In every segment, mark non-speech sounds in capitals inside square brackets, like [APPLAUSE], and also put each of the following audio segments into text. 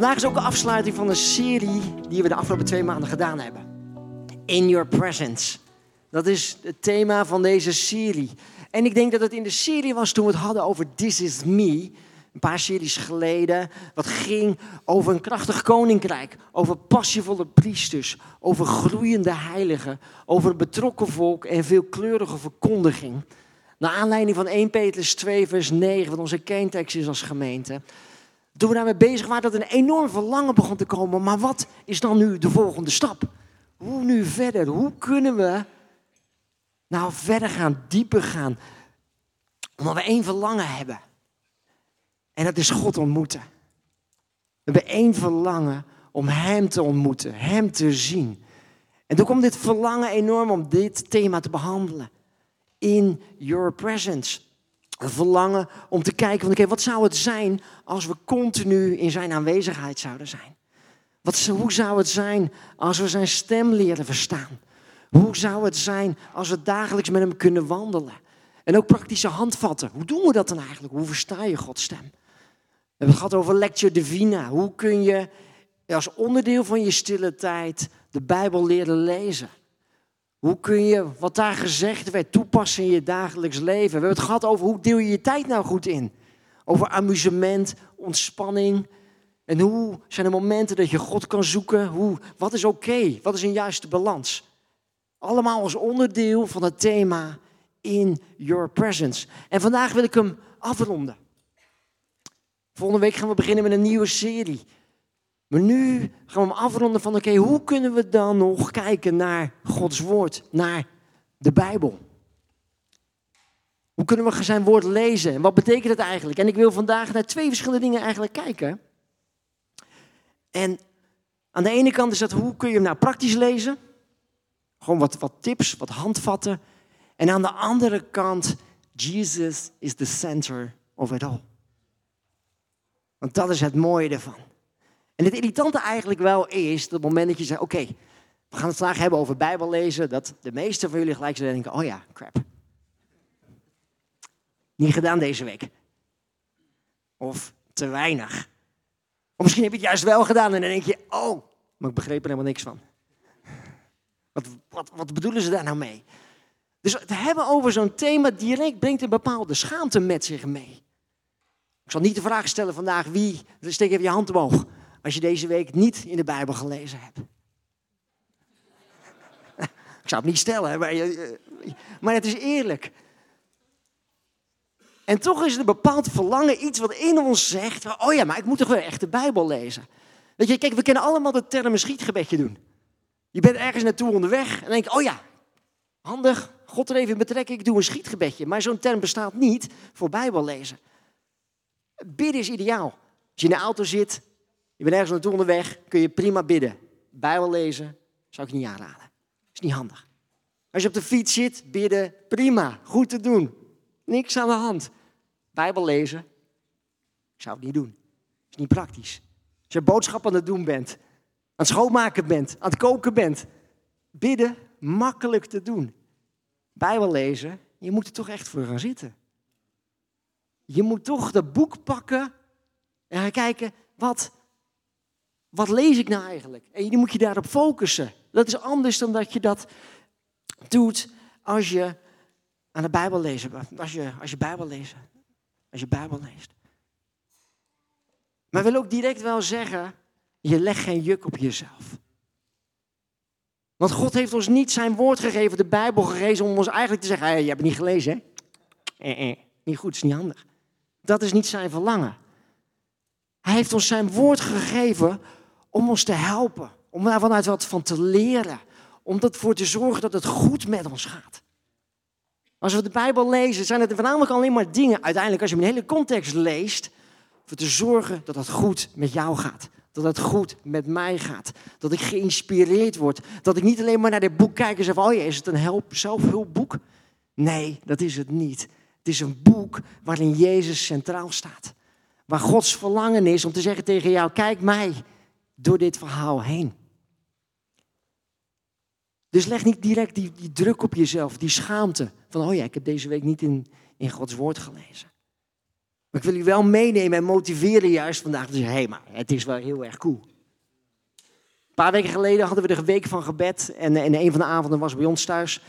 Vandaag is ook de afsluiting van een serie die we de afgelopen twee maanden gedaan hebben. In Your Presence. Dat is het thema van deze serie. En ik denk dat het in de serie was toen we het hadden over This Is Me. Een paar series geleden. Wat ging over een krachtig koninkrijk. Over passievolle priesters. Over groeiende heiligen. Over betrokken volk en veelkleurige verkondiging. Naar aanleiding van 1 Petrus 2 vers 9. Wat onze kerntekst is als gemeente. Toen we daarmee bezig waren dat een enorm verlangen begon te komen. Maar wat is dan nu de volgende stap? Hoe nu verder? Hoe kunnen we nou verder gaan, dieper gaan? Omdat we één verlangen hebben. En dat is God ontmoeten. We hebben één verlangen om Hem te ontmoeten, Hem te zien. En toen kwam dit verlangen enorm om dit thema te behandelen. In your presence. Een verlangen om te kijken van wat zou het zijn als we continu in zijn aanwezigheid zouden zijn? Wat, hoe zou het zijn als we zijn stem leren verstaan? Hoe zou het zijn als we dagelijks met hem kunnen wandelen? En ook praktische handvatten. Hoe doen we dat dan eigenlijk? Hoe versta je Gods stem? We hebben het gehad over Lectio Divina. Hoe kun je als onderdeel van je stille tijd de Bijbel leren lezen? Hoe kun je wat daar gezegd werd toepassen in je dagelijks leven? We hebben het gehad over hoe deel je je tijd nou goed in? Over amusement, ontspanning. En hoe zijn er momenten dat je God kan zoeken? Hoe, wat is oké? Wat is een juiste balans? Allemaal als onderdeel van het thema In Your Presence. En vandaag wil ik hem afronden. Volgende week gaan we beginnen met een nieuwe serie. Maar nu gaan we hem afronden van oké, hoe kunnen we dan nog kijken naar Gods woord, naar de Bijbel? Hoe kunnen we zijn woord lezen? En wat betekent het eigenlijk? En ik wil vandaag naar twee verschillende dingen eigenlijk kijken. En aan de ene kant is dat hoe kun je hem nou praktisch lezen? Gewoon wat, wat tips, wat handvatten. En aan de andere kant, Jesus is the center of it all. Want dat is het mooie ervan. En het irritante eigenlijk wel is, dat het moment dat je zegt, oké, we gaan het vandaag hebben over Bijbel lezen, dat de meeste van jullie gelijk zullen denken, oh ja, crap. Niet gedaan deze week. Of te weinig. Of misschien heb je het juist wel gedaan en dan denk je, oh, maar ik begreep er helemaal niks van. Wat, wat, wat bedoelen ze daar nou mee? Dus het hebben over zo'n thema direct brengt een bepaalde schaamte met zich mee. Ik zal niet de vraag stellen vandaag wie, steek even je hand omhoog, als je deze week niet in de Bijbel gelezen hebt. [LAUGHS] Ik zou het niet stellen, maar, maar het is eerlijk. En toch is er een bepaald verlangen, iets wat in ons zegt, oh ja, maar ik moet toch wel echt de Bijbel lezen. Weet je, kijk, we kennen allemaal de term een schietgebedje doen. Je bent ergens naartoe onderweg en denk oh ja, handig, God er even in betrekken, ik doe een schietgebedje. Maar zo'n term bestaat niet voor Bijbel lezen. Bidden is ideaal. Als je in de auto zit, je bent ergens naartoe onderweg, kun je prima bidden. Bijbel lezen zou ik niet aanraden. Is niet handig. Als je op de fiets zit, bidden, prima, goed te doen. Niks aan de hand. Bijbel lezen, ik zou het niet doen. Is niet praktisch. Als je boodschappen aan het doen bent, aan het schoonmaken bent, aan het koken bent, bidden, makkelijk te doen. Bijbel lezen, je moet er toch echt voor gaan zitten. Je moet toch dat boek pakken en gaan kijken, wat, wat lees ik nou eigenlijk? En je moet je daarop focussen. Dat is anders dan dat je dat doet als je aan de Bijbel lezen, als je, als je Bijbel leest. Als je Bijbel leest. Maar wil ook direct wel zeggen, je legt geen juk op jezelf. Want God heeft ons niet zijn woord gegeven, de Bijbel gegeven, om ons eigenlijk te zeggen, hey, je hebt niet gelezen, hè? Eh, eh, niet goed, is niet handig. Dat is niet zijn verlangen. Hij heeft ons zijn woord gegeven om ons te helpen, om daar vanuit wat van te leren, om ervoor te zorgen dat het goed met ons gaat. Als we de Bijbel lezen, zijn het voornamelijk alleen maar dingen, uiteindelijk als je een hele context leest, voor te zorgen dat het goed met jou gaat. Dat het goed met mij gaat. Dat ik geïnspireerd word. Dat ik niet alleen maar naar dit boek kijk en zeg oh ja, is het een zelfhulpboek? Nee, dat is het niet. Het is een boek waarin Jezus centraal staat. Waar Gods verlangen is om te zeggen tegen jou, kijk mij door dit verhaal heen. Dus leg niet direct die, die druk op jezelf, die schaamte. Van, oh ja, ik heb deze week niet in, in Gods woord gelezen. Maar ik wil u wel meenemen en motiveren juist vandaag. zeggen, hé, maar het is wel heel erg cool. Een paar weken geleden hadden we de week van gebed. En, en een van de avonden was bij ons thuis.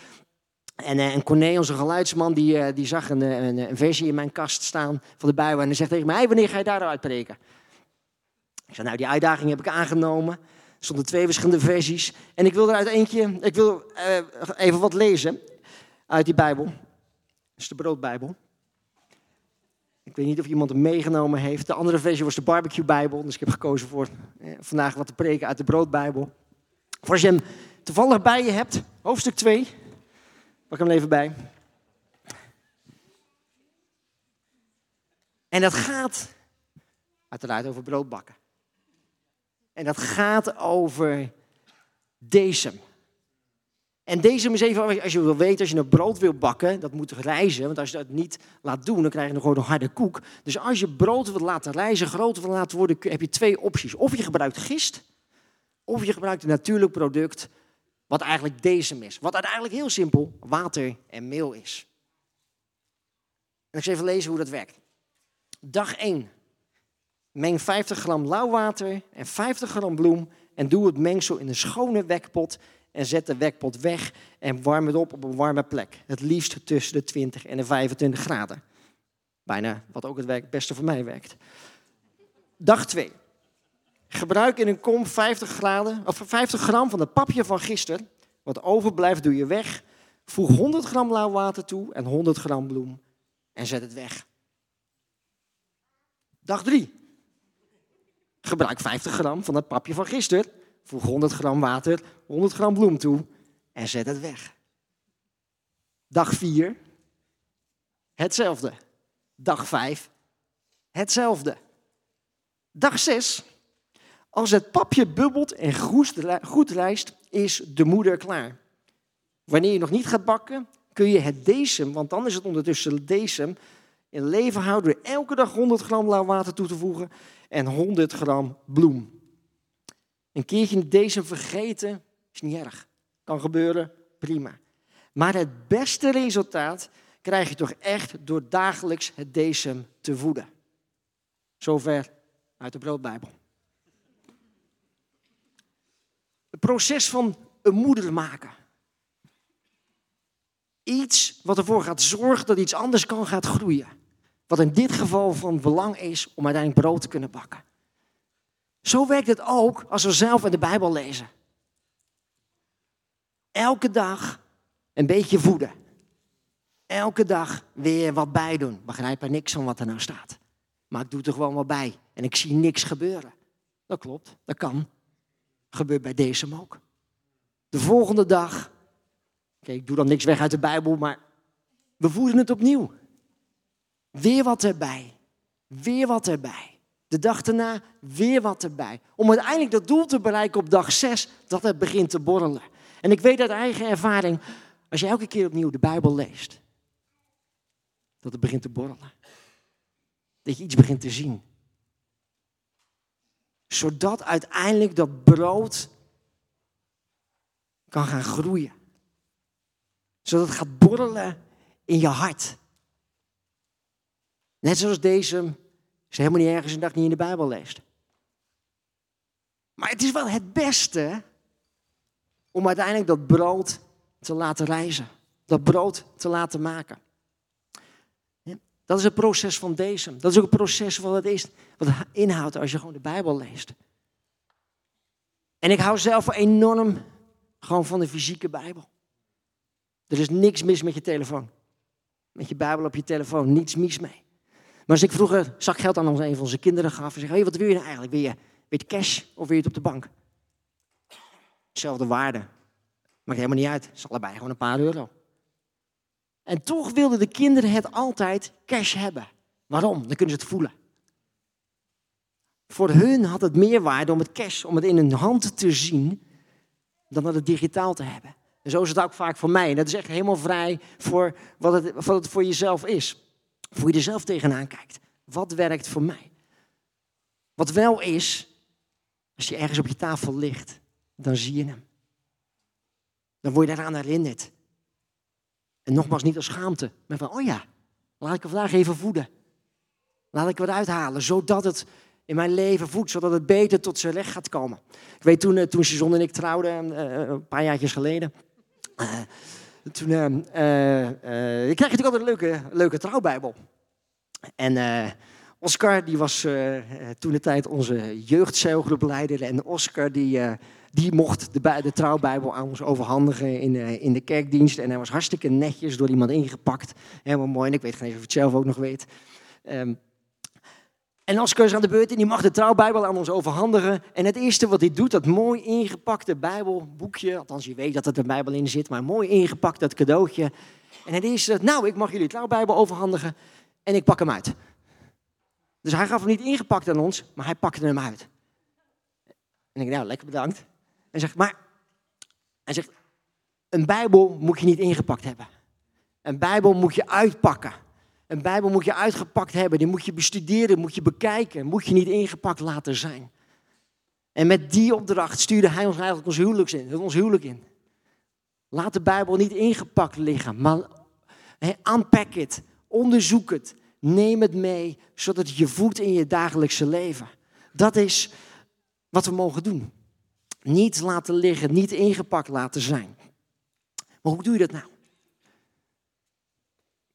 En, uh, en Corné, onze geluidsman, die, uh, die zag een, een, een, versie in mijn kast staan van de Bijbel. En hij zegt tegen mij, hey, wanneer ga je daaruit preken? Ik zei, nou, die uitdaging heb ik aangenomen. Er stonden twee verschillende versies. En ik wil eruit eentje, ik wil uh, even wat lezen uit die Bijbel. Dat is de broodbijbel. Ik weet niet of iemand hem meegenomen heeft. De andere versie was de barbecue Bijbel. Dus ik heb gekozen voor eh, vandaag wat te preken uit de broodbijbel. Voor als je hem toevallig bij je hebt, hoofdstuk 2. Pak hem even bij. En dat gaat uiteraard over broodbakken. En dat gaat over decem. En deze is even, als je wil weten, als je een brood wil bakken, dat moet rijzen. Want als je dat niet laat doen, dan krijg je gewoon een harde koek. Dus als je brood wilt laten rijzen, groter wil laten worden, heb je twee opties. Of je gebruikt gist, of je gebruikt een natuurlijk product, wat eigenlijk decem is. Wat uiteindelijk heel simpel water en meel is. En ik zal even lezen hoe dat werkt. Dag 1. Meng 50 gram lauw water en 50 gram bloem en doe het mengsel in een schone wekpot en zet de wekpot weg en warm het op op een warme plek. Het liefst tussen de 20 en de 25 graden. Bijna wat ook het beste voor mij werkt. Dag 2. Gebruik in een kom 50, graden, of 50 gram van het papje van gisteren. Wat overblijft doe je weg. Voeg 100 gram lauw water toe en 100 gram bloem en zet het weg. Dag 3. Gebruik 50 gram van het papje van gisteren. Voeg 100 gram water, 100 gram bloem toe en zet het weg. Dag 4. Hetzelfde. Dag 5. Hetzelfde. Dag 6. Als het papje bubbelt en goed rijst, is de moeder klaar. Wanneer je nog niet gaat bakken, kun je het decem, want dan is het ondertussen decem, in leven houden door elke dag 100 gram lauw water toe te voegen en 100 gram bloem. Een keertje decem vergeten is niet erg. Kan gebeuren, prima. Maar het beste resultaat krijg je toch echt door dagelijks het decem te voeden. Zover uit de broodbijbel. Het proces van een moeder maken. Iets wat ervoor gaat zorgen dat iets anders kan gaan groeien. Wat in dit geval van belang is om uiteindelijk brood te kunnen bakken. Zo werkt het ook als we zelf in de Bijbel lezen. Elke dag een beetje voeden. Elke dag weer wat bij doen. Begrijp er niks van wat er nou staat. Maar ik doe er gewoon wat bij. En ik zie niks gebeuren. Dat klopt, dat kan. Gebeurt bij deze ook. De volgende dag. Oké, ik doe dan niks weg uit de Bijbel, maar we voeden het opnieuw. Weer wat erbij. Weer wat erbij. De dag daarna weer wat erbij. Om uiteindelijk dat doel te bereiken op dag 6, dat het begint te borrelen. En ik weet uit eigen ervaring, als je elke keer opnieuw de Bijbel leest, dat het begint te borrelen. Dat je iets begint te zien. Zodat uiteindelijk dat brood kan gaan groeien. Zodat het gaat borrelen in je hart. Net zoals deze je helemaal niet ergens een dag niet in de Bijbel leest. Maar het is wel het beste om uiteindelijk dat brood te laten reizen. Dat brood te laten maken. Dat is het proces van deze. Dat is ook het proces wat het is, wat inhoudt als je gewoon de Bijbel leest. En ik hou zelf enorm gewoon van de fysieke Bijbel. Er is niks mis met je telefoon. Met je Bijbel op je telefoon, niets mis mee. Maar als ik vroeger zakgeld aan een van onze kinderen gaf en zeg, hey, wat wil je nou eigenlijk? Wil je, wil je cash of wil je het op de bank? Hetzelfde waarde. Maakt helemaal niet uit. Het is allebei gewoon een paar euro. En toch wilden de kinderen het altijd cash hebben. Waarom? Dan kunnen ze het voelen. Voor hun had het meer waarde om het cash, om het in hun hand te zien, dan het digitaal te hebben. En zo is het ook vaak voor mij. Dat is echt helemaal vrij voor wat het voor jezelf is. Hoe je er zelf tegenaan kijkt. Wat werkt voor mij? Wat wel is, als je ergens op je tafel ligt, dan zie je hem. Dan word je daaraan herinnerd. En nogmaals, niet als schaamte, maar van, oh ja, laat ik hem vandaag even voeden. Laat ik wat uithalen, zodat het in mijn leven voedt, zodat het beter tot zijn recht gaat komen. Ik weet toen, toen Suzanne en ik trouwden, een paar jaartjes geleden. Toen, ik kreeg natuurlijk altijd een leuke, leuke trouwbijbel. En Oscar, die was uh, toen de tijd onze jeugdzeilgroepleider. En Oscar, die, uh, die mocht de, de, trouwbijbel aan ons overhandigen in, uh, in de kerkdienst. En hij was hartstikke netjes door iemand ingepakt. Helemaal mooi. En ik weet geen eens of het zelf ook nog weet. Um, en Oscar is aan de beurt en die mag de trouwbijbel aan ons overhandigen. En het eerste wat hij doet, dat mooi ingepakte bijbelboekje. Althans, je weet dat er een bijbel in zit, maar mooi ingepakt, dat cadeautje. En het eerste, nou, ik mag jullie trouwbijbel overhandigen. En ik pak hem uit. Dus hij gaf hem niet ingepakt aan ons, maar hij pakte hem uit. En ik nou, lekker bedankt. En zegt, maar, hij zegt, een Bijbel moet je niet ingepakt hebben. Een Bijbel moet je uitpakken. Een Bijbel moet je uitgepakt hebben. Die moet je bestuderen, moet je bekijken. Moet je niet ingepakt laten zijn. En met die opdracht stuurde hij ons eigenlijk ons huwelijk in. Ons huwelijk in. Laat de Bijbel niet ingepakt liggen, maar unpack het. Onderzoek het. Neem het mee, zodat het je voedt in je dagelijkse leven. Dat is wat we mogen doen. Niet laten liggen, niet ingepakt laten zijn. Maar hoe doe je dat nou?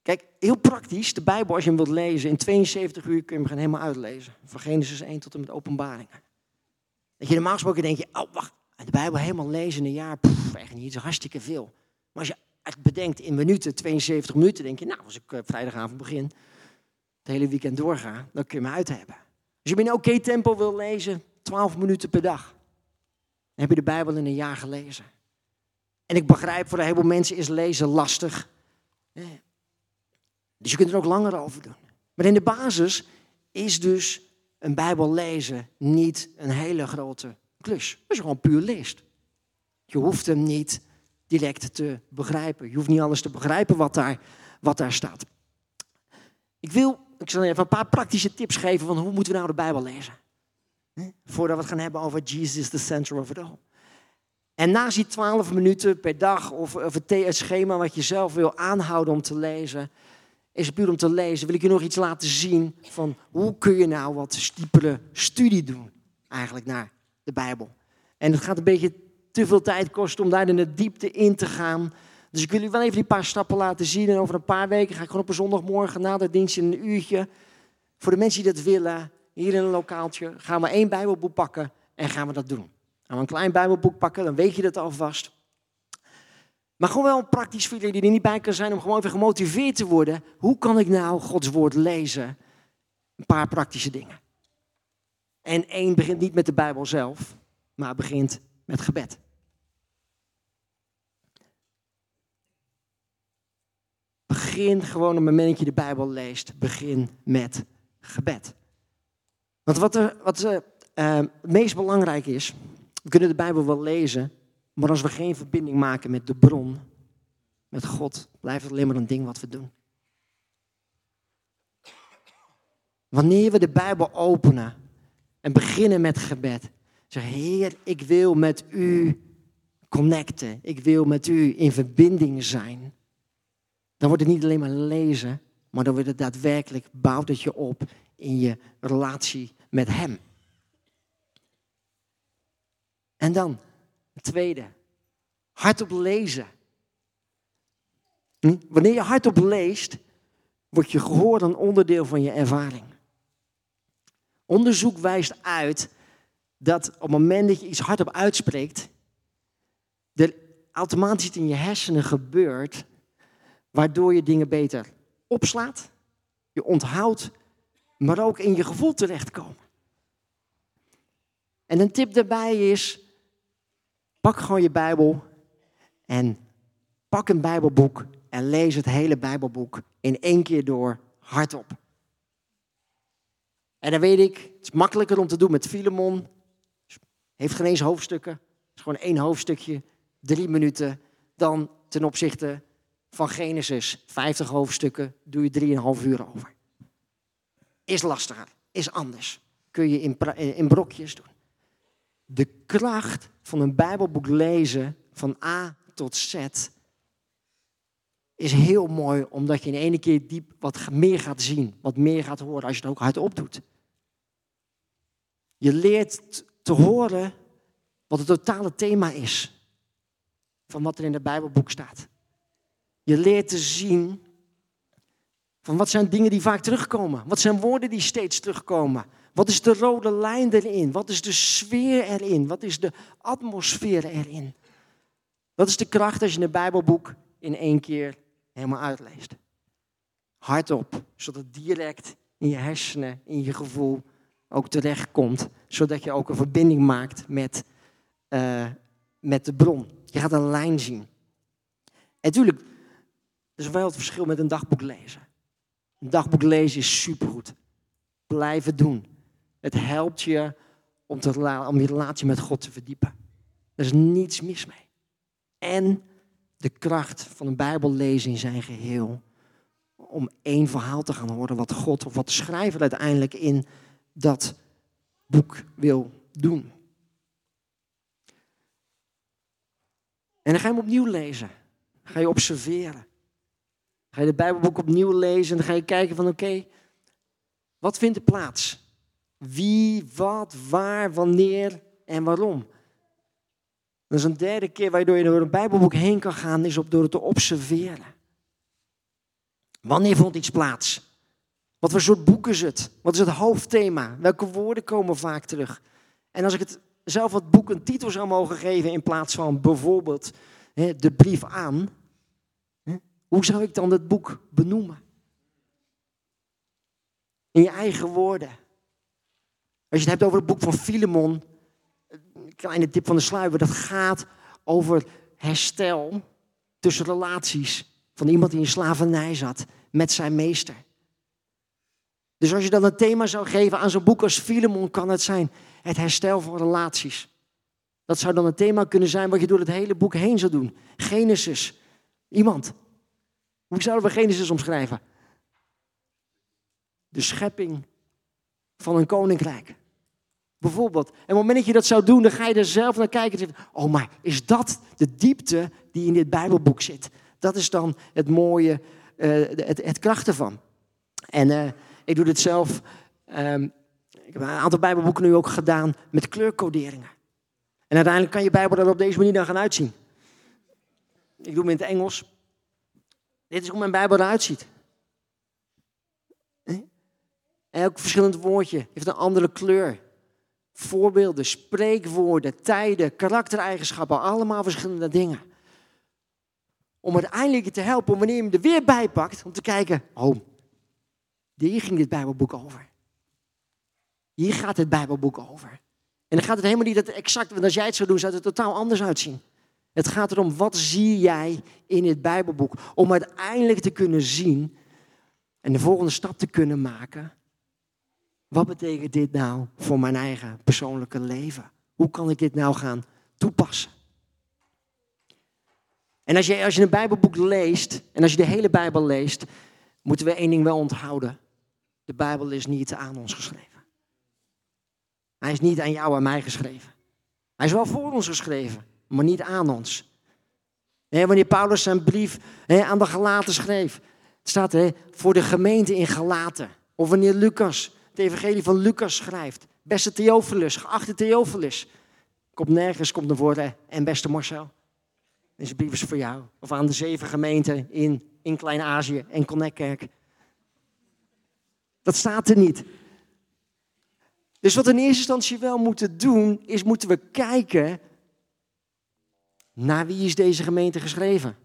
Kijk, heel praktisch, de Bijbel als je hem wilt lezen, in 72 uur kun je hem helemaal uitlezen. Van Genesis 1 tot en met openbaringen. Dat je normaal gesproken denk je, oh wacht, de Bijbel helemaal lezen in een jaar, echt niet, zo hartstikke veel. Maar als je het bedenkt in minuten, 72 minuten, denk je, nou, als ik uh, vrijdagavond begin, het hele weekend doorga, dan kun je me uit hebben. Als je in een oké tempo wil lezen, 12 minuten per dag. Dan heb je de Bijbel in een jaar gelezen. En ik begrijp, voor een heleboel mensen is lezen lastig. Dus je kunt er ook langer over doen. Maar in de basis is dus een Bijbel lezen niet een hele grote klus. Als je gewoon puur leest. Je hoeft hem niet direct te begrijpen. Je hoeft niet alles te begrijpen wat daar, wat daar staat. Ik wil ik zal even een paar praktische tips geven van hoe moeten we nou de Bijbel lezen. Voordat we het gaan hebben over Jesus is the center of it all. En naast die twaalf minuten per dag of, of het schema wat je zelf wil aanhouden om te lezen, is puur om te lezen, wil ik je nog iets laten zien van hoe kun je nou wat diepere studie doen eigenlijk naar de Bijbel. En het gaat een beetje te veel tijd kosten om daar in de diepte in te gaan. Dus ik wil u wel even die paar stappen laten zien. En over een paar weken ga ik gewoon op een zondagmorgen na de dienst in een uurtje. Voor de mensen die dat willen, hier in een lokaaltje, gaan we één Bijbelboek pakken en gaan we dat doen. Gaan we een klein Bijbelboek pakken, dan weet je dat alvast. Maar gewoon wel praktisch voor die er niet bij kan zijn om gewoon even gemotiveerd te worden. Hoe kan ik nou Gods woord lezen? Een paar praktische dingen. En één begint niet met de Bijbel zelf, maar begint met gebed. Begin gewoon op het moment dat je de Bijbel leest, begin met gebed. Want wat, er, wat uh, het meest belangrijk is, we kunnen de Bijbel wel lezen, maar als we geen verbinding maken met de bron, met God, blijft het alleen maar een ding wat we doen. Wanneer we de Bijbel openen en beginnen met gebed, zeg Heer, ik wil met u connecten, ik wil met u in verbinding zijn. Dan wordt het niet alleen maar lezen, maar dan wordt het daadwerkelijk, bouwt het je op in je relatie met Hem. En dan, tweede, hardop lezen. Hm? Wanneer je hardop leest, wordt je gehoor een onderdeel van je ervaring. Onderzoek wijst uit dat op het moment dat je iets hardop uitspreekt, er automatisch in je hersenen gebeurt waardoor je dingen beter opslaat, je onthoudt, maar ook in je gevoel terechtkomen. En een tip daarbij is, pak gewoon je Bijbel en pak een Bijbelboek en lees het hele Bijbelboek in één keer door hardop. En dan weet ik, het is makkelijker om te doen met Filemon. Heeft geen eens hoofdstukken. Het is gewoon één hoofdstukje, drie minuten. Dan ten opzichte van Genesis, 50 hoofdstukken, doe je 3,5 uur over. Is lastiger, is anders. Kun je in, in brokjes doen. De kracht van een Bijbelboek lezen van A tot Z is heel mooi, omdat je in ene keer diep wat meer gaat zien, wat meer gaat horen als je het ook hardop doet. Je leert te horen wat het totale thema is van wat er in het Bijbelboek staat. Je leert te zien van wat zijn dingen die vaak terugkomen. Wat zijn woorden die steeds terugkomen. Wat is de rode lijn erin? Wat is de sfeer erin? Wat is de atmosfeer erin? Dat is de kracht als je een Bijbelboek in één keer helemaal uitleest. Hardop, zodat het direct in je hersenen, in je gevoel ook terechtkomt. Zodat je ook een verbinding maakt met, uh, met de bron. Je gaat een lijn zien. En natuurlijk, er is wel het verschil met een dagboek lezen. Een dagboek lezen is supergoed. Blijven doen. Het helpt je om, te, om je relatie met God te verdiepen. Er is niets mis mee. En de kracht van een Bijbel lezen in zijn geheel. Om één verhaal te gaan horen wat God of wat de schrijver uiteindelijk in dat boek wil doen. En dan ga je hem opnieuw lezen. ga je observeren. Ga je de Bijbelboek opnieuw lezen en dan ga je kijken van oké, wat vindt er plaats? Wie, wat, waar, wanneer en waarom? Dat is een derde keer waardoor je door een Bijbelboek heen kan gaan, is op door het te observeren. Wanneer vond iets plaats? Wat voor soort boek is het? Wat is het hoofdthema? Welke woorden komen vaak terug? En als ik het zelf het boek een titel zou mogen geven in plaats van bijvoorbeeld hè, de brief aan, hè, hoe zou ik dan het boek benoemen? In je eigen woorden. Als je het hebt over het boek van Filemon, een kleine tip van de sluier, dat gaat over herstel tussen relaties van iemand die in slavernij zat met zijn meester. Dus als je dan een thema zou geven aan zo'n boek als Filemon, kan het zijn het herstel van relaties. Dat zou dan een thema kunnen zijn wat je door het hele boek heen zou doen. Genesis. Iemand. Hoe zouden we Genesis omschrijven? De schepping van een koninkrijk. Bijvoorbeeld. En op het moment dat je dat zou doen, dan ga je er zelf naar kijken. En zeggen, oh, maar is dat de diepte die in dit Bijbelboek zit? Dat is dan het mooie, uh, het, het kracht ervan. En uh, ik doe dit zelf. Um, ik heb een aantal Bijbelboeken nu ook gedaan met kleurcoderingen. En uiteindelijk kan je Bijbel er op deze manier dan gaan uitzien. Ik doe hem in het Engels. Dit is hoe mijn Bijbel eruit ziet. Elk verschillend woordje heeft een andere kleur. Voorbeelden, spreekwoorden, tijden, karaktereigenschappen, allemaal verschillende dingen. Om uiteindelijk te helpen, wanneer je hem er weer bij pakt, om te kijken, oh, hier ging dit Bijbelboek over. Hier gaat het Bijbelboek over. En dan gaat het helemaal niet dat exact, want als jij het zou doen, zou het er totaal anders uitzien. Het gaat erom, wat zie jij in het Bijbelboek? Om uiteindelijk te kunnen zien en de volgende stap te kunnen maken. Wat betekent dit nou voor mijn eigen persoonlijke leven? Hoe kan ik dit nou gaan toepassen? En als je, als je een Bijbelboek leest, en als je de hele Bijbel leest, moeten we één ding wel onthouden. De Bijbel is niet aan ons geschreven. Hij is niet aan jou en mij geschreven. Hij is wel voor ons geschreven, maar niet aan ons. wanneer Paulus zijn brief aan de Galaten schreef, staat voor de gemeente in Galaten. Of wanneer Lucas het evangelie van Lucas schrijft. Beste Theophilus, geachte Theophilus. Komt nergens, komt naar woorden. En beste Marcel, deze brief is voor jou. Of aan de zeven gemeenten in, in Klein-Azië en Connectkerk. Dat staat er niet. Dus wat we in eerste instantie wel moeten doen, is moeten we kijken naar wie is deze gemeente geschreven.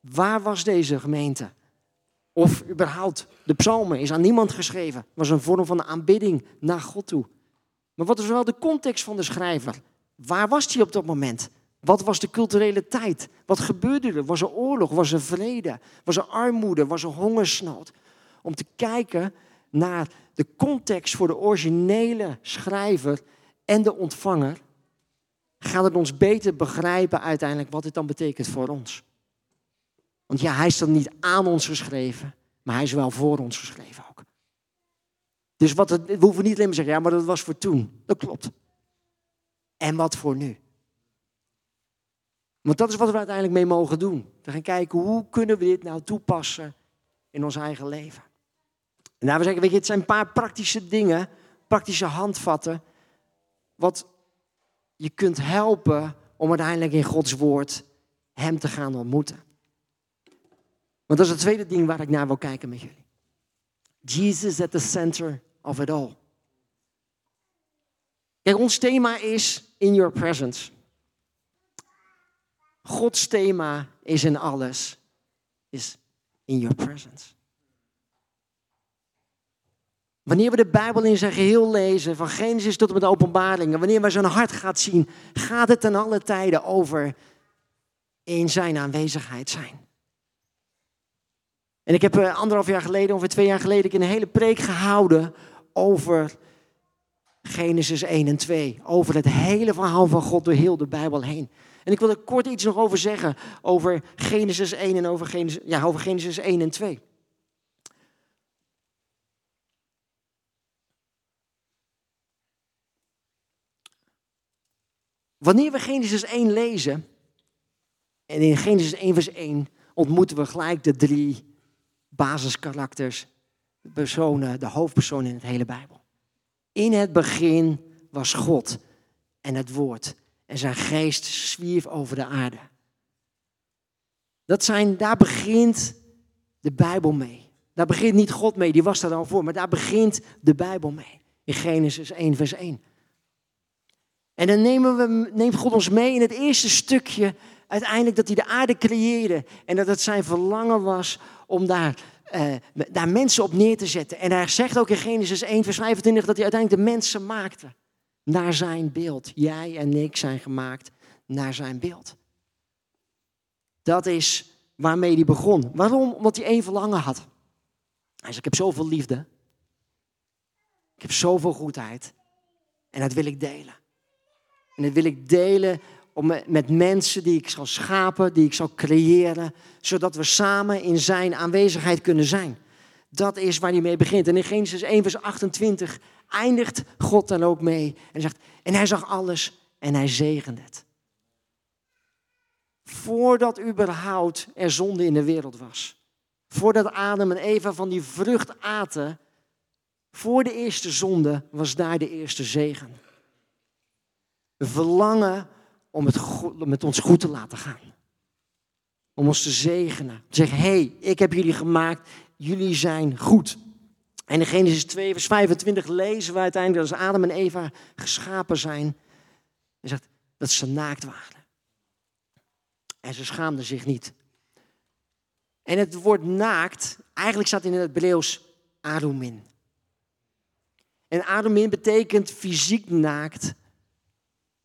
Waar was deze gemeente? Of überhaupt, de psalmen is aan niemand geschreven. Was een vorm van aanbidding naar God toe. Maar wat is wel de context van de schrijver? Waar was hij op dat moment? Wat was de culturele tijd? Wat gebeurde er? Was er oorlog? Was er vrede? Was er armoede? Was er hongersnood? Om te kijken naar de context voor de originele schrijver en de ontvanger, gaat het ons beter begrijpen uiteindelijk wat dit dan betekent voor ons. Want ja, hij is dan niet aan ons geschreven, maar hij is wel voor ons geschreven ook. Dus wat we hoeven niet alleen maar te zeggen, ja, maar dat was voor toen. Dat klopt. En wat voor nu? Want dat is wat we uiteindelijk mee mogen doen. We gaan kijken hoe kunnen we dit nou toepassen in ons eigen leven. En daar we zeggen, weet je, het zijn een paar praktische dingen, praktische handvatten, wat je kunt helpen om uiteindelijk in Gods woord Hem te gaan ontmoeten. Want dat is het tweede ding waar ik naar wil kijken met jullie. Jesus at the center of it all. Kijk, ons thema is in your presence. Gods thema is in alles, is in your presence. Wanneer we de Bijbel in zijn geheel lezen, van Genesis tot en met de openbaringen, wanneer we zijn hart gaat zien, gaat het ten alle tijden over in zijn aanwezigheid zijn. En ik heb eh, anderhalf jaar geleden, ongeveer twee jaar geleden, een hele preek gehouden over Genesis 1 en 2. Over het hele verhaal van God door heel de Bijbel heen. En ik wil er kort iets nog over zeggen over Genesis 1 en over Genesis, ja, over Genesis 1 en 2. Wanneer we Genesis 1 lezen, en in Genesis 1 vers 1 ontmoeten we gelijk de drie basiskarakters, personen, de hoofdpersonen in het hele Bijbel. In het begin was God en het woord en zijn geest zwierf over de aarde. Dat zijn, daar begint de Bijbel mee. Daar begint niet God mee, die was daar al voor, maar daar begint de Bijbel mee. In Genesis 1, vers 1. En dan nemen we, neemt God ons mee in het eerste stukje, uiteindelijk dat hij de aarde creëerde. En dat het zijn verlangen was om daar, uh, daar mensen op neer te zetten. En hij zegt ook in Genesis 1, vers 25 dat hij uiteindelijk de mensen maakte. Naar zijn beeld. Jij en ik zijn gemaakt naar zijn beeld. Dat is waarmee hij begon. Waarom? Omdat hij één verlangen had. Hij zei, ik heb zoveel liefde. Ik heb zoveel goedheid. En dat wil ik delen. En dat wil ik delen om met mensen die ik zal schapen, die ik zal creëren, zodat we samen in zijn aanwezigheid kunnen zijn. Dat is waar hij mee begint. En in Genesis 1, vers 28 eindigt God dan ook mee en zegt, en hij zag alles en hij zegende het. Voordat überhaupt er zonde in de wereld was. Voordat Adam en Eva van die vrucht aten, voor de eerste zonde was daar de eerste zegen. Verlangen om het met ons goed te laten gaan. Om ons te zegenen. Te zeggen, hé, hey, ik heb jullie gemaakt, jullie zijn goed. En in Genesis 2, vers 25 lezen we uiteindelijk dat als Adam en Eva geschapen zijn, en zegt dat ze naakt waren. En ze schaamden zich niet. En het woord naakt, eigenlijk staat in het Hebreeuws arumin. En arumin betekent fysiek naakt,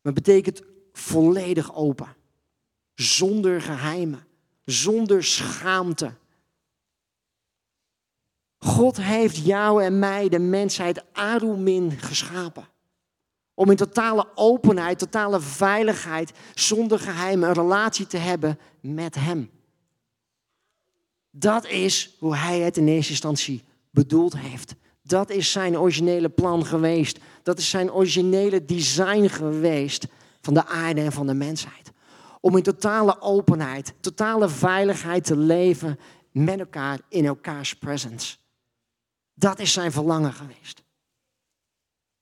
maar betekent volledig open. Zonder geheimen, zonder schaamte. God heeft jou en mij, de mensheid, Arumin geschapen. Om in totale openheid, totale veiligheid, zonder geheimen, een relatie te hebben met Hem. Dat is hoe Hij het in eerste instantie bedoeld heeft. Dat is zijn originele plan geweest. Dat is zijn originele design geweest van de aarde en van de mensheid. Om in totale openheid, totale veiligheid te leven met elkaar in elkaars presence. Dat is zijn verlangen geweest.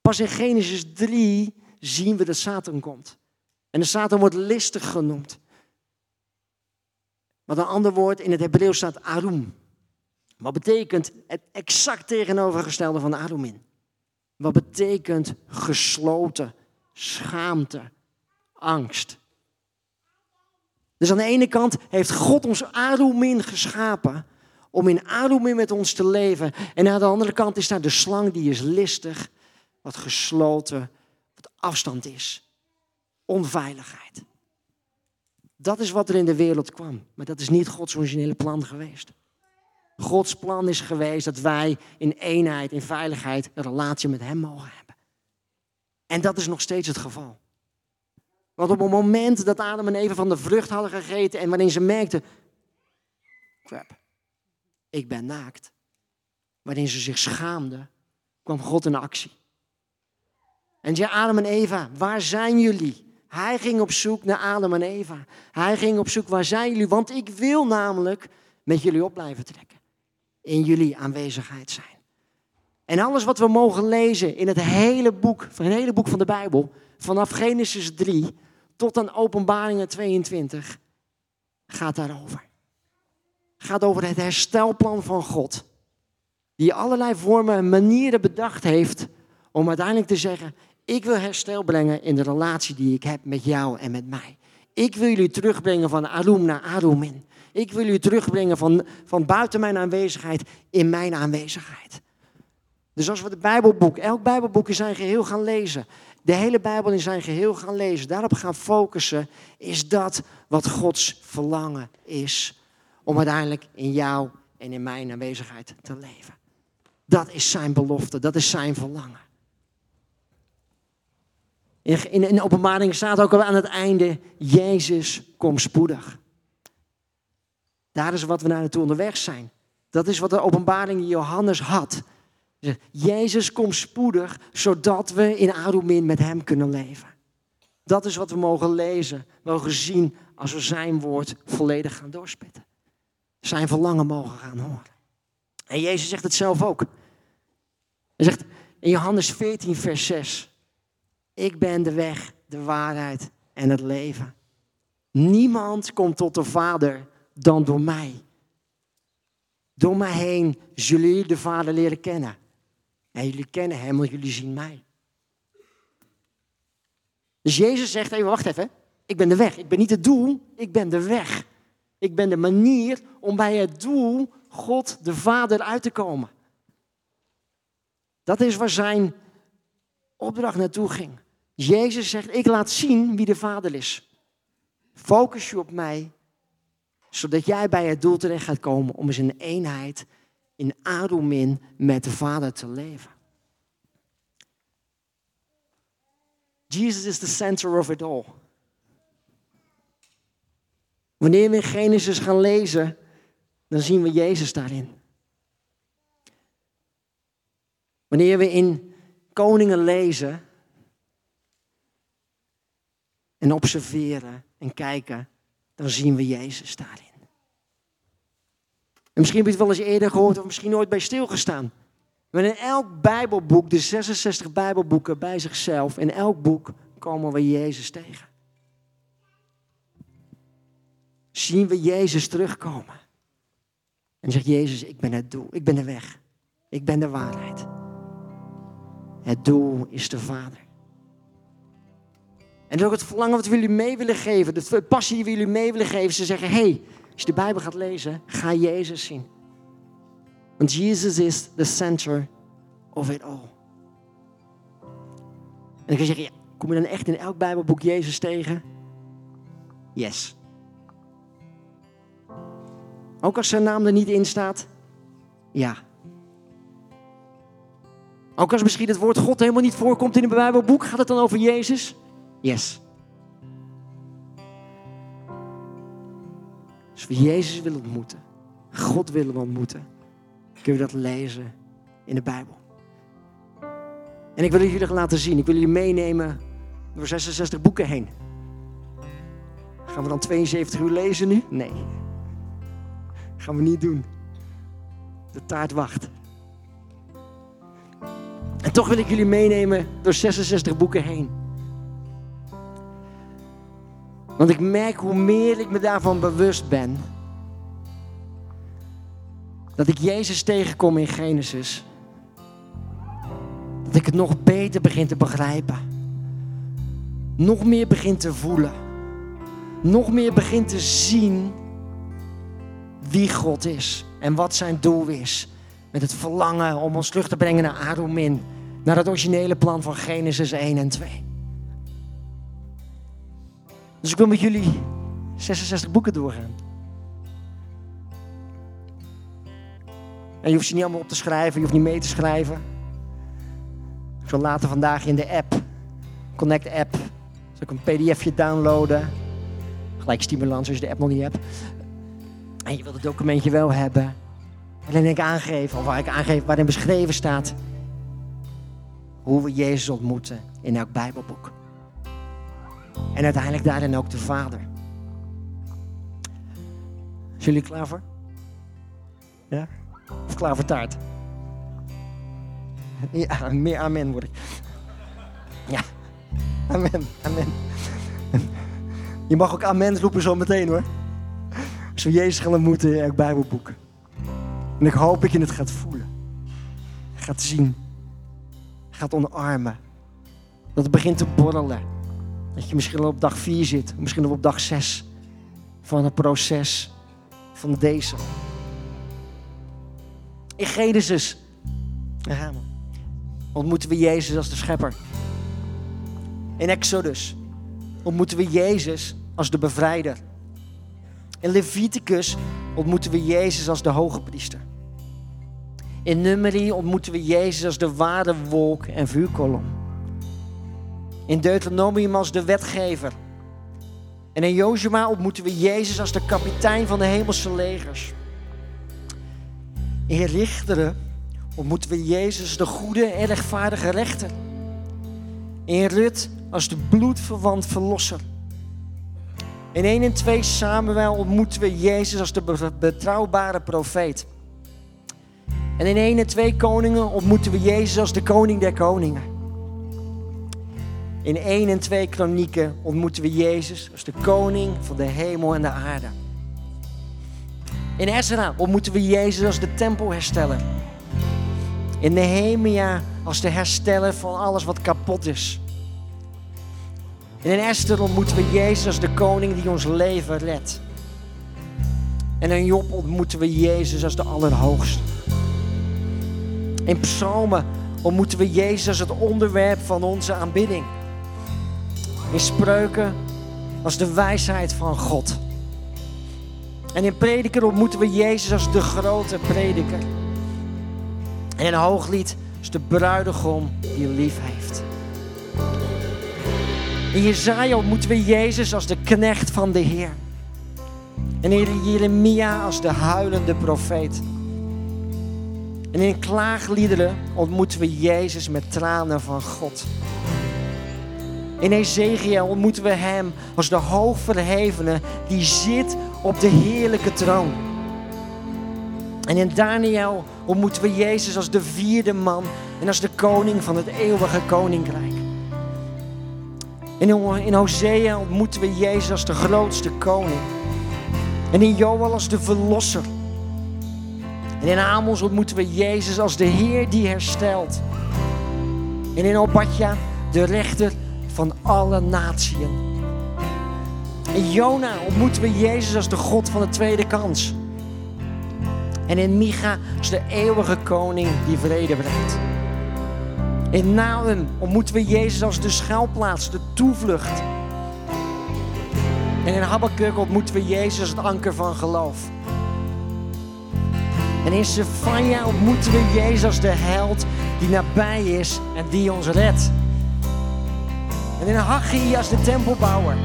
Pas in Genesis 3 zien we dat Satan komt. En de Satan wordt listig genoemd. Maar een ander woord in het Hebreeuws staat arum. Wat betekent het exact tegenovergestelde van arumin? Wat betekent gesloten, schaamte, angst? Dus aan de ene kant heeft God ons arumin geschapen om in Arumin met ons te leven. En aan de andere kant is daar de slang die is listig, wat gesloten, wat afstand is. Onveiligheid. Dat is wat er in de wereld kwam. Maar dat is niet Gods originele plan geweest. Gods plan is geweest dat wij in eenheid, in veiligheid, een relatie met Hem mogen hebben. En dat is nog steeds het geval. Want op het moment dat Adam en Eva van de vrucht hadden gegeten en waarin ze merkten, crap, ik ben naakt. Waarin ze zich schaamden, kwam God in actie. En zei Adam en Eva, waar zijn jullie? Hij ging op zoek naar Adam en Eva. Hij ging op zoek, waar zijn jullie? Want ik wil namelijk met jullie op blijven trekken. In jullie aanwezigheid zijn. En alles wat we mogen lezen in het hele boek, van het hele boek van de Bijbel, vanaf Genesis 3 tot aan Openbaringen 22, gaat daarover. Gaat over het herstelplan van God. Die allerlei vormen en manieren bedacht heeft om uiteindelijk te zeggen, ik wil herstel brengen in de relatie die ik heb met jou en met mij. Ik wil jullie terugbrengen van Arum naar Arumin. Ik wil jullie terugbrengen van, van buiten mijn aanwezigheid in mijn aanwezigheid. Dus als we het Bijbelboek, elk Bijbelboek in zijn geheel gaan lezen, de hele Bijbel in zijn geheel gaan lezen, daarop gaan focussen, is dat wat Gods verlangen is om uiteindelijk in jou en in mijn aanwezigheid te leven. Dat is zijn belofte, dat is zijn verlangen. In, de openbaring staat ook al aan het einde, Jezus komt spoedig. Daar is wat we naar naartoe onderweg zijn. Dat is wat de openbaring Johannes had. Jezus komt spoedig, zodat we in Arumin met hem kunnen leven. Dat is wat we mogen lezen, mogen zien als we zijn woord volledig gaan doorspitten. Zijn verlangen mogen gaan horen. En Jezus zegt het zelf ook. Hij zegt in Johannes 14, vers 6. Ik ben de weg, de waarheid en het leven. Niemand komt tot de Vader dan door mij. Door mij heen zullen jullie de Vader leren kennen. En jullie kennen Hem, want jullie zien mij. Dus Jezus zegt, even wacht even, ik ben de weg. Ik ben niet het doel, ik ben de weg. Ik ben de manier om bij het doel, God de Vader, uit te komen. Dat is waar zijn opdracht naartoe ging. Jezus zegt, ik laat zien wie de Vader is. Focus je op mij, zodat jij bij het doel terecht gaat komen om eens in eenheid, in adomin met de Vader te leven. Jesus is the center of it all. Wanneer we Genesis gaan lezen, dan zien we Jezus daarin. Wanneer we in Koningen lezen, en observeren en kijken, dan zien we Jezus daarin. En misschien heb je het wel eens eerder gehoord of misschien nooit bij stilgestaan. Maar in elk Bijbelboek, de 66 Bijbelboeken bij zichzelf, in elk boek komen we Jezus tegen. Zien we Jezus terugkomen. En zegt Jezus, ik ben het doel, ik ben de weg, ik ben de waarheid. Het doel is de Vader. En dat is ook het verlangen wat we jullie mee willen geven. De passie die we jullie mee willen geven. Ze zeggen, hey, als je de Bijbel gaat lezen, ga Jezus zien. Want Jezus is the center of it all. En dan kan je zeggen, kom je dan echt in elk Bijbelboek Jezus tegen? Yes. Ook als zijn naam er niet in staat? Ja. Ook als misschien het woord God helemaal niet voorkomt in een Bijbelboek, gaat het dan over Jezus? Yes. Als we Jezus willen ontmoeten, God willen ontmoeten, kunnen we dat lezen in de Bijbel. En ik wil jullie laten zien, ik wil jullie meenemen door 66 boeken heen. Gaan we dan 72 uur lezen nu? Nee. Gaan we niet doen. De taart wacht. En toch wil ik jullie meenemen door 66 boeken heen. Want ik merk hoe meer ik me daarvan bewust ben. Dat ik Jezus tegenkom in Genesis. Dat ik het nog beter begin te begrijpen. Nog meer begin te voelen. Nog meer begin te zien wie God is. En wat zijn doel is. Met het verlangen om ons terug te brengen naar Adomin. Naar het originele plan van Genesis 1 en 2. Dus ik wil met jullie 66 boeken doorgaan. En je hoeft ze niet allemaal op te schrijven, je hoeft niet mee te schrijven. Ik zal later vandaag in de app, Connect app, zal ik een pdfje downloaden. Gelijk stimulans als je de app nog niet hebt. En je wilt het documentje wel hebben. Alleen ik aangeef, of waar ik aangeef, waarin beschreven staat hoe we Jezus ontmoeten in elk Bijbelboek. En uiteindelijk daarin ook de Vader. Zijn jullie klaar voor? Ja? Of klaar voor taart? Ja, meer amen word ik. Ja, amen, amen. Je mag ook amen roepen zo meteen hoor. Als we Jezus gaan ontmoeten in het Bijbelboek. En ik hoop dat je het gaat voelen. Gaat zien. Gaat omarmen. Dat het begint te borrelen. Dat je misschien op dag 4 zit. Misschien al op dag 6. Van het proces van deze. In Genesis ontmoeten we Jezus als de schepper. In Exodus ontmoeten we Jezus als de bevrijder. In Leviticus ontmoeten we Jezus als de hoge priester. In Numeri ontmoeten we Jezus als de ware wolk en vuurkolom. In Deuteronomium als de wetgever. En in Jozua ontmoeten we Jezus als de kapitein van de hemelse legers. In Richteren ontmoeten we Jezus, de goede en rechtvaardige rechter. In Rut als de bloedverwant verlosser. In 1 en 2 Samuel ontmoeten we Jezus als de betrouwbare profeet. En in 1 en 2 Koningen ontmoeten we Jezus als de koning der koningen. In 1 en 2 Kronieken ontmoeten we Jezus als de koning van de hemel en de aarde. In Ezra ontmoeten we Jezus als de tempelhersteller. In Nehemia als de hersteller van alles wat kapot is. In Esther ontmoeten we Jezus als de koning die ons leven redt. En in Job ontmoeten we Jezus als de Allerhoogste. In Psalmen ontmoeten we Jezus als het onderwerp van onze aanbidding. In Spreuken als de wijsheid van God. En in Prediker ontmoeten we Jezus als de grote prediker. En in Hooglied als de bruidegom die lief heeft. In Jezaja ontmoeten we Jezus als de knecht van de Heer. En in Jeremia als de huilende profeet. En in klaagliederen ontmoeten we Jezus met tranen van God. In Ezekiel ontmoeten we Hem als de hoogverhevene die zit op de heerlijke troon. En in Daniel ontmoeten we Jezus als de vierde man en als de koning van het eeuwige koninkrijk. In Hosea ontmoeten we Jezus als de grootste koning. En in Joel als de verlosser. En in Amos ontmoeten we Jezus als de Heer die herstelt. En in Obadja de rechter van alle naties. In Jona ontmoeten we Jezus als de God van de tweede kans. En in Micha als de eeuwige koning die vrede brengt. In Nahum ontmoeten we Jezus als de schuilplaats, de toevlucht. En in Habakkuk ontmoeten we Jezus als het anker van geloof. En in Sefania ontmoeten we Jezus als de held die nabij is en die ons redt. En in Haggai als de tempelbouwer.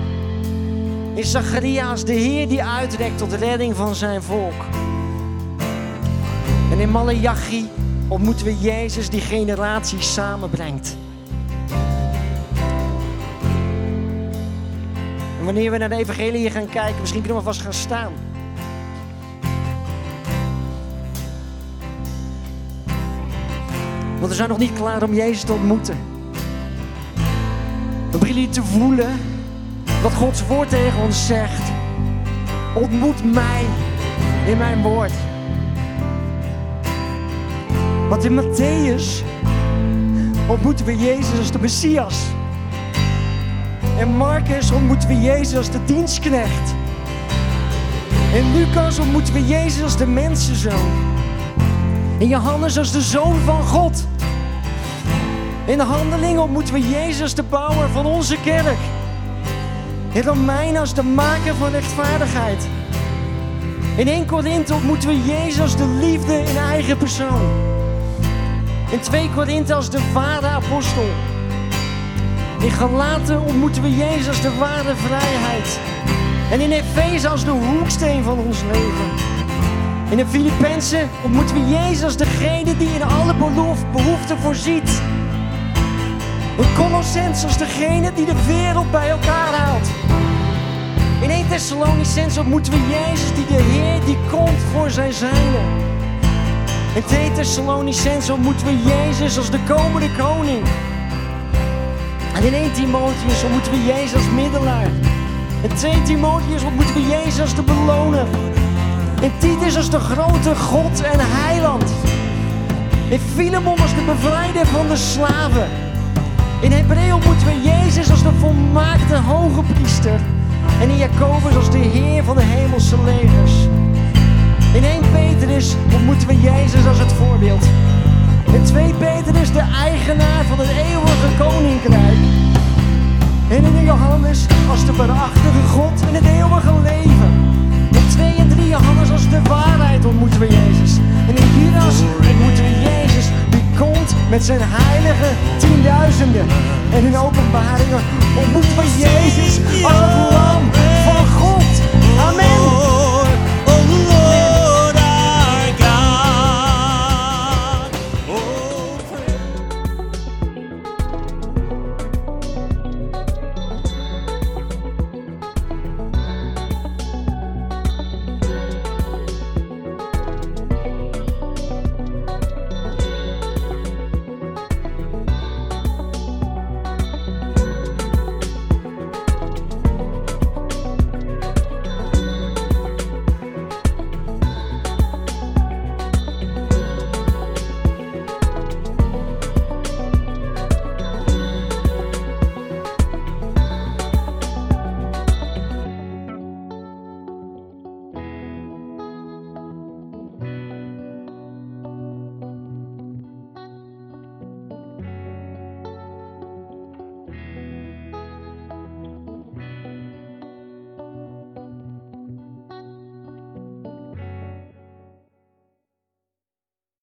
In Zacharia als de Heer die uitrekt tot redding van zijn volk. En in Malachi ontmoeten we Jezus die generaties samenbrengt. En wanneer we naar de evangelie gaan kijken, misschien kunnen we vast gaan staan. Want we zijn nog niet klaar om Jezus te ontmoeten. Te voelen wat Gods woord tegen ons zegt. Ontmoet mij in mijn woord. Want in Matthäus ontmoeten we Jezus als de Messias. In Marcus ontmoeten we Jezus als de dienstknecht. In Lucas ontmoeten we Jezus als de mensenzoon. In Johannes als de zoon van God. In de handelingen ontmoeten we Jezus de bouwer van onze kerk. In Romeinen als de maker van rechtvaardigheid. In 1 Korinthe ontmoeten we Jezus de liefde in eigen persoon. In 2 Korinthe als de ware apostel. In Galaten ontmoeten we Jezus de ware vrijheid. En in Efeze als de hoeksteen van ons leven. In de Filippenzen ontmoeten we Jezus degene die in alle behoeften voorziet. In Colossens als degene die de wereld bij elkaar haalt. In 1 Thessalonicense ontmoeten we Jezus die de Heer die komt voor zijn zijnen. In 2 Thessalonicense ontmoeten we Jezus als de komende koning. En in 1 Timotheus ontmoeten we Jezus als middelaar. In 2 Timotheus ontmoeten we Jezus als de beloner. In Titus als de grote God en heiland. In Filemon als de bevrijder van de slaven. In Hebreeën ontmoeten we Jezus als de volmaakte hoge priester. En in Jacobus als de Heer van de hemelse legers. In 1 Petrus ontmoeten we Jezus als het voorbeeld. In 2 Petrus de eigenaar van het eeuwige koninkrijk. En in Johannes als de waarachtige God in het eeuwige leven. In 2 en 3 Johannes als de waarheid ontmoeten we Jezus. En in Judas ontmoeten we Jezus met zijn heilige tienduizenden. En in openbaringen ontmoeten we Jezus als het lam